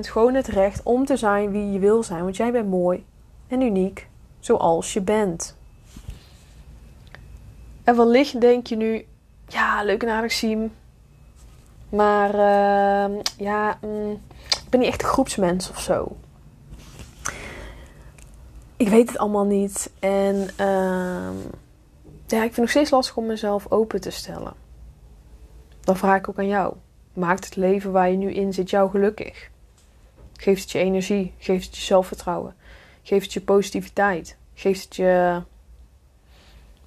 gewoon het recht om te zijn wie je wil zijn, want jij bent mooi en uniek zoals je bent. En wellicht denk je nu, ja, leuk en aardig zien. Maar uh, ja, mm, ik ben niet echt een groepsmens of zo. Ik weet het allemaal niet. En uh, ja, ik vind het nog steeds lastig om mezelf open te stellen. Dan vraag ik ook aan jou. Maakt het leven waar je nu in zit jou gelukkig? Geeft het je energie? Geeft het je zelfvertrouwen? Geeft het je positiviteit? Geeft het je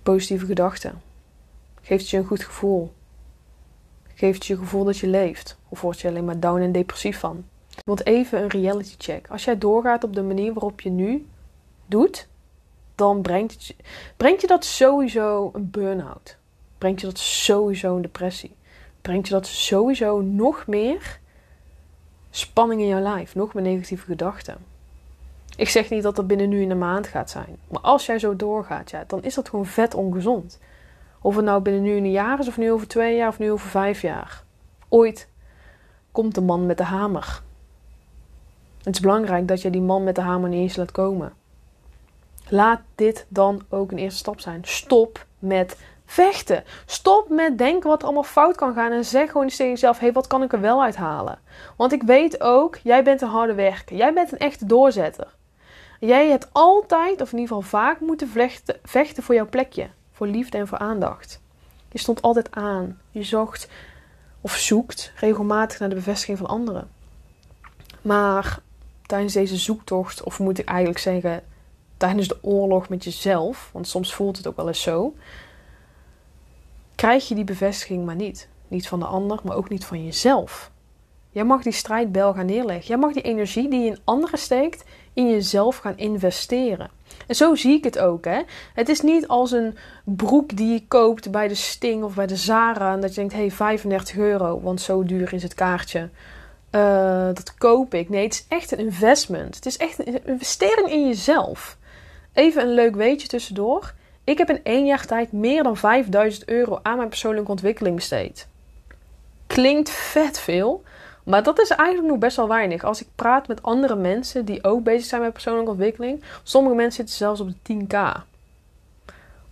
positieve gedachten? Geeft het je een goed gevoel? Geeft het je gevoel dat je leeft? Of word je alleen maar down en depressief van? Want even een reality check. Als jij doorgaat op de manier waarop je nu doet, dan brengt, je, brengt je dat sowieso een burn-out. Brengt je dat sowieso een depressie. Brengt je dat sowieso nog meer spanning in jouw lijf. Nog meer negatieve gedachten. Ik zeg niet dat dat binnen nu in een maand gaat zijn. Maar als jij zo doorgaat, ja, dan is dat gewoon vet ongezond. Of het nou binnen nu een jaar is, of nu over twee jaar, of nu over vijf jaar. Ooit komt de man met de hamer. Het is belangrijk dat je die man met de hamer niet eens laat komen. Laat dit dan ook een eerste stap zijn. Stop met vechten. Stop met denken wat er allemaal fout kan gaan. En zeg gewoon eens tegen jezelf: hé, hey, wat kan ik er wel uithalen? Want ik weet ook, jij bent een harde werker. Jij bent een echte doorzetter. Jij hebt altijd, of in ieder geval vaak, moeten vechten, vechten voor jouw plekje. Voor liefde en voor aandacht. Je stond altijd aan. Je zocht of zoekt regelmatig naar de bevestiging van anderen. Maar tijdens deze zoektocht, of moet ik eigenlijk zeggen, tijdens de oorlog met jezelf, want soms voelt het ook wel eens zo, krijg je die bevestiging maar niet. Niet van de ander, maar ook niet van jezelf. Jij mag die strijdbel gaan neerleggen. Jij mag die energie die je in anderen steekt, in jezelf gaan investeren. En zo zie ik het ook. Hè? Het is niet als een broek die je koopt bij de Sting of bij de Zara. En dat je denkt, hé, hey, 35 euro, want zo duur is het kaartje. Uh, dat koop ik. Nee, het is echt een investment. Het is echt een investering in jezelf. Even een leuk weetje tussendoor. Ik heb in één jaar tijd meer dan 5000 euro aan mijn persoonlijke ontwikkeling besteed. Klinkt vet veel, maar dat is eigenlijk nog best wel weinig. Als ik praat met andere mensen die ook bezig zijn met persoonlijke ontwikkeling, sommige mensen zitten zelfs op de 10k.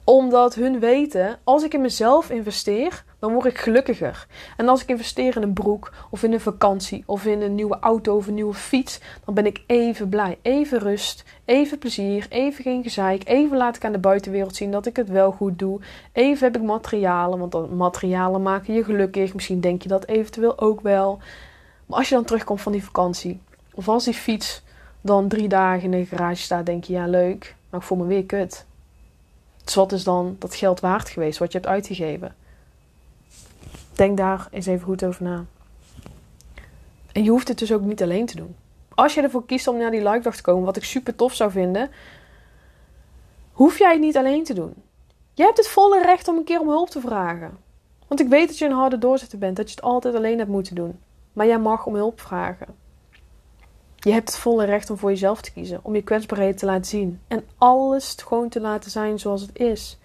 Omdat hun weten, als ik in mezelf investeer, dan word ik gelukkiger. En als ik investeer in een broek, of in een vakantie, of in een nieuwe auto of een nieuwe fiets, dan ben ik even blij. Even rust, even plezier, even geen gezeik. Even laat ik aan de buitenwereld zien dat ik het wel goed doe. Even heb ik materialen, want materialen maken je gelukkig. Misschien denk je dat eventueel ook wel. Als je dan terugkomt van die vakantie, of als die fiets dan drie dagen in de garage staat, denk je ja leuk, maar ik voel me weer kut. Dus wat is dan dat geld waard geweest wat je hebt uitgegeven? Denk daar eens even goed over na. En je hoeft het dus ook niet alleen te doen. Als je ervoor kiest om naar die live dag te komen, wat ik super tof zou vinden, hoef jij het niet alleen te doen. Je hebt het volle recht om een keer om hulp te vragen. Want ik weet dat je een harde doorzetter bent, dat je het altijd alleen hebt moeten doen. Maar jij mag om hulp vragen. Je hebt het volle recht om voor jezelf te kiezen, om je kwetsbaarheid te laten zien en alles gewoon te laten zijn zoals het is.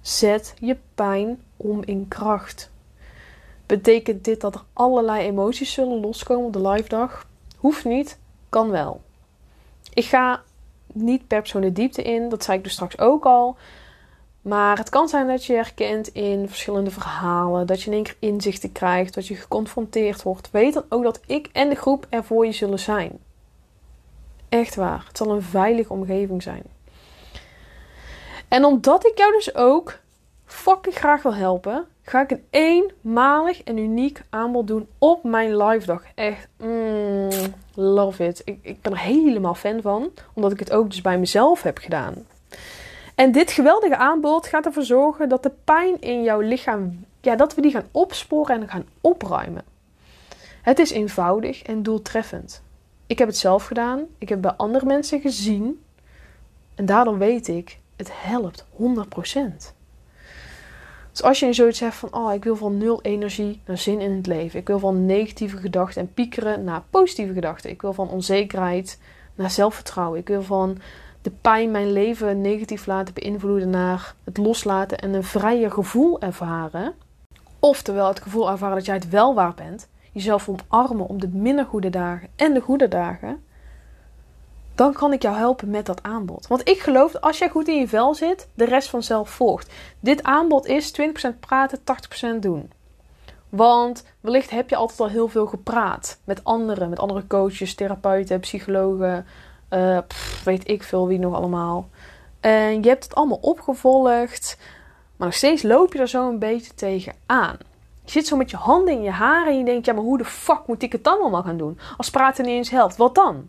Zet je pijn om in kracht. Betekent dit dat er allerlei emoties zullen loskomen op de live dag? Hoeft niet, kan wel. Ik ga niet per persoon de diepte in, dat zei ik dus straks ook al. Maar het kan zijn dat je herkent in verschillende verhalen, dat je in één keer inzichten krijgt, dat je geconfronteerd wordt. Weet dan ook dat ik en de groep er voor je zullen zijn. Echt waar, het zal een veilige omgeving zijn. En omdat ik jou dus ook fucking graag wil helpen, ga ik een eenmalig en uniek aanbod doen op mijn live dag. Echt, mm, love it. Ik, ik ben er helemaal fan van, omdat ik het ook dus bij mezelf heb gedaan. En dit geweldige aanbod gaat ervoor zorgen dat de pijn in jouw lichaam, ja, dat we die gaan opsporen en gaan opruimen. Het is eenvoudig en doeltreffend. Ik heb het zelf gedaan. Ik heb bij andere mensen gezien. En daarom weet ik, Het helpt 100%. Dus als je zoiets hebt van, oh, ik wil van nul energie naar zin in het leven. Ik wil van negatieve gedachten en piekeren naar positieve gedachten. Ik wil van onzekerheid naar zelfvertrouwen. Ik wil van de pijn mijn leven negatief laten beïnvloeden naar het loslaten en een vrije gevoel ervaren. Oftewel het gevoel ervaren dat jij het wel waar bent. Jezelf omarmen om de minder goede dagen en de goede dagen. Dan kan ik jou helpen met dat aanbod. Want ik geloof dat als jij goed in je vel zit, de rest vanzelf volgt. Dit aanbod is 20% praten, 80% doen. Want wellicht heb je altijd al heel veel gepraat met anderen, met andere coaches, therapeuten, psychologen, uh, weet ik veel wie nog allemaal. En je hebt het allemaal opgevolgd, maar nog steeds loop je er zo een beetje tegen aan. Je zit zo met je handen in je haren en je denkt, ja, maar hoe de fuck moet ik het dan allemaal gaan doen? Als praten niet eens helpt, wat dan?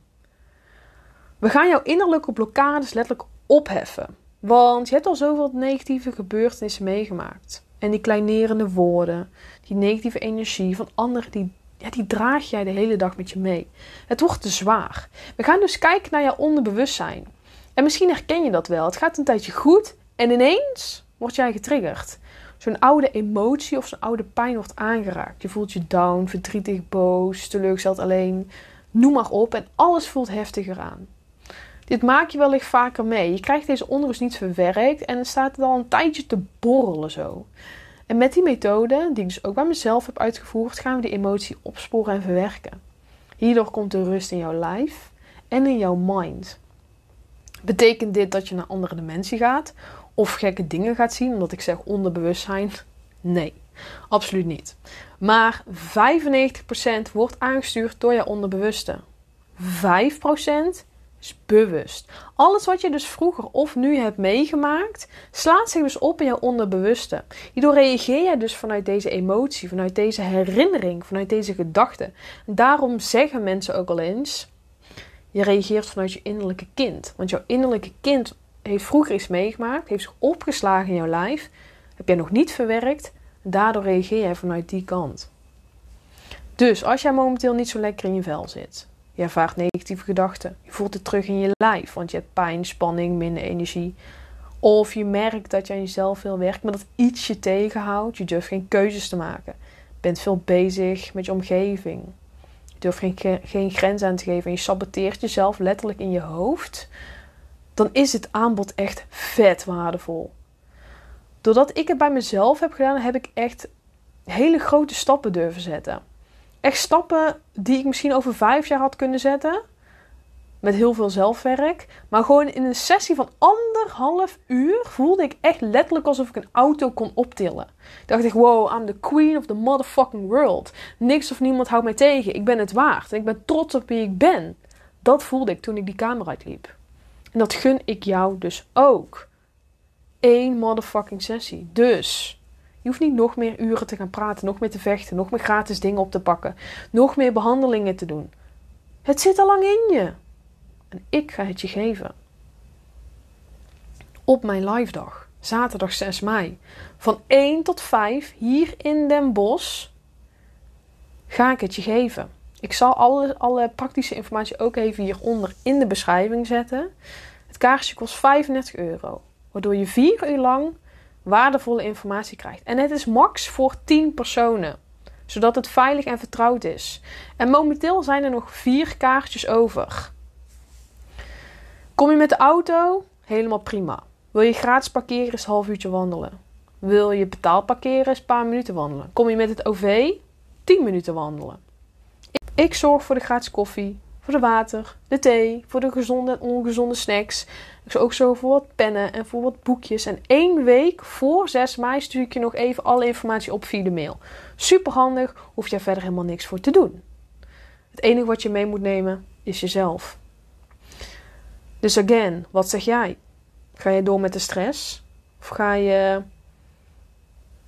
We gaan jouw innerlijke blokkades letterlijk opheffen. Want je hebt al zoveel negatieve gebeurtenissen meegemaakt. En die kleinerende woorden, die negatieve energie van anderen, die, ja, die draag jij de hele dag met je mee. Het wordt te zwaar. We gaan dus kijken naar jouw onderbewustzijn. En misschien herken je dat wel. Het gaat een tijdje goed en ineens word jij getriggerd. Zo'n oude emotie of zo'n oude pijn wordt aangeraakt. Je voelt je down, verdrietig, boos, teleurgesteld alleen. Noem maar op en alles voelt heftiger aan. Dit maak je wellicht vaker mee. Je krijgt deze onrust niet verwerkt en het staat er al een tijdje te borrelen zo. En met die methode, die ik dus ook bij mezelf heb uitgevoerd, gaan we die emotie opsporen en verwerken. Hierdoor komt de rust in jouw lijf en in jouw mind. Betekent dit dat je naar andere dimensie gaat of gekke dingen gaat zien, omdat ik zeg onderbewustzijn? Nee, absoluut niet. Maar 95% wordt aangestuurd door je onderbewuste. 5% bewust. Alles wat je dus vroeger of nu hebt meegemaakt, slaat zich dus op in je onderbewuste. Hierdoor reageer je dus vanuit deze emotie, vanuit deze herinnering, vanuit deze gedachte. Daarom zeggen mensen ook al eens: je reageert vanuit je innerlijke kind. Want jouw innerlijke kind heeft vroeger iets meegemaakt, heeft zich opgeslagen in jouw lijf, heb jij nog niet verwerkt. Daardoor reageer jij vanuit die kant. Dus als jij momenteel niet zo lekker in je vel zit, je ervaart negatieve gedachten. Je voelt het terug in je lijf, want je hebt pijn, spanning, minder energie. Of je merkt dat je aan jezelf veel werkt, maar dat iets je tegenhoudt. Je durft geen keuzes te maken. Je bent veel bezig met je omgeving. Je durft geen, geen grens aan te geven en je saboteert jezelf letterlijk in je hoofd. Dan is het aanbod echt vet waardevol. Doordat ik het bij mezelf heb gedaan, heb ik echt hele grote stappen durven zetten echt stappen die ik misschien over vijf jaar had kunnen zetten. Met heel veel zelfwerk. Maar gewoon in een sessie van anderhalf uur voelde ik echt letterlijk alsof ik een auto kon optillen. Dacht ik, wow, I'm the queen of the motherfucking world. Niks of niemand houdt mij tegen. Ik ben het waard. En ik ben trots op wie ik ben. Dat voelde ik toen ik die kamer uitliep. En dat gun ik jou dus ook. Eén motherfucking sessie. Dus je hoeft niet nog meer uren te gaan praten, nog meer te vechten, nog meer gratis dingen op te pakken, nog meer behandelingen te doen. Het zit al lang in je. En ik ga het je geven. Op mijn live dag, zaterdag 6 mei, van 1 tot 5 hier in Den Bosch, ga ik het je geven. Ik zal alle, alle praktische informatie ook even hieronder in de beschrijving zetten. Het kaartje kost 35 euro, waardoor je vier uur lang waardevolle informatie krijgt. En het is max voor 10 personen, zodat het veilig en vertrouwd is. En momenteel zijn er nog vier kaartjes over. Kom je met de auto? Helemaal prima. Wil je gratis parkeren? Is een half uurtje wandelen. Wil je betaald parkeren? Is een paar minuten wandelen. Kom je met het OV? 10 minuten wandelen. Ik zorg voor de gratis koffie, voor de water, de thee, voor de gezonde en ongezonde snacks. Ik zou ook zo voor wat pennen en voor wat boekjes. En één week voor 6 mei stuur ik je nog even alle informatie op via de mail. Super handig, hoef je verder helemaal niks voor te doen. Het enige wat je mee moet nemen is jezelf. Dus again, wat zeg jij? Ga je door met de stress? Of ga je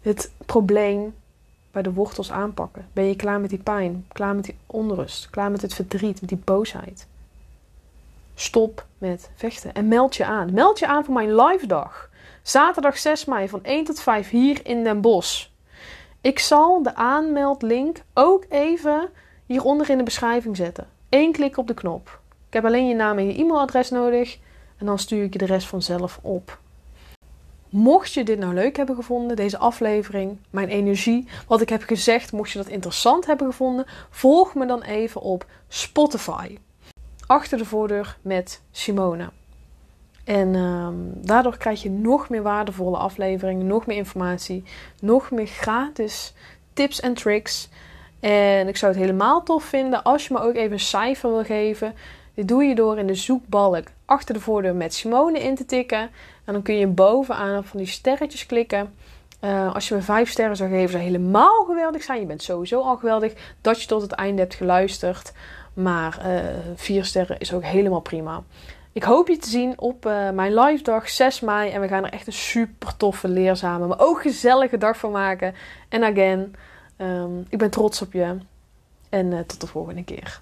het probleem bij de wortels aanpakken? Ben je klaar met die pijn? Klaar met die onrust? Klaar met het verdriet? Met die boosheid? Stop met vechten en meld je aan. Meld je aan voor mijn live dag. Zaterdag 6 mei van 1 tot 5 hier in Den Bosch. Ik zal de aanmeldlink ook even hieronder in de beschrijving zetten. Eén klik op de knop. Ik heb alleen je naam en je e-mailadres nodig en dan stuur ik je de rest vanzelf op. Mocht je dit nou leuk hebben gevonden, deze aflevering, mijn energie, wat ik heb gezegd, mocht je dat interessant hebben gevonden, volg me dan even op Spotify. Achter de voordeur met Simone. En ehm, daardoor krijg je nog meer waardevolle afleveringen, nog meer informatie, nog meer gratis tips en tricks. En ik zou het helemaal tof vinden als je me ook even een cijfer wil geven. Dit doe je door in de zoekbalk achter de voordeur met Simone in te tikken. En dan kun je bovenaan van die sterretjes klikken. Uh, als je me vijf sterren zou geven, zou helemaal geweldig zijn. Je bent sowieso al geweldig dat je tot het einde hebt geluisterd. Maar uh, vier sterren is ook helemaal prima. Ik hoop je te zien op uh, mijn live dag 6 mei. En we gaan er echt een super toffe, leerzame, maar ook gezellige dag van maken. En again, um, ik ben trots op je. En tot de volgende keer.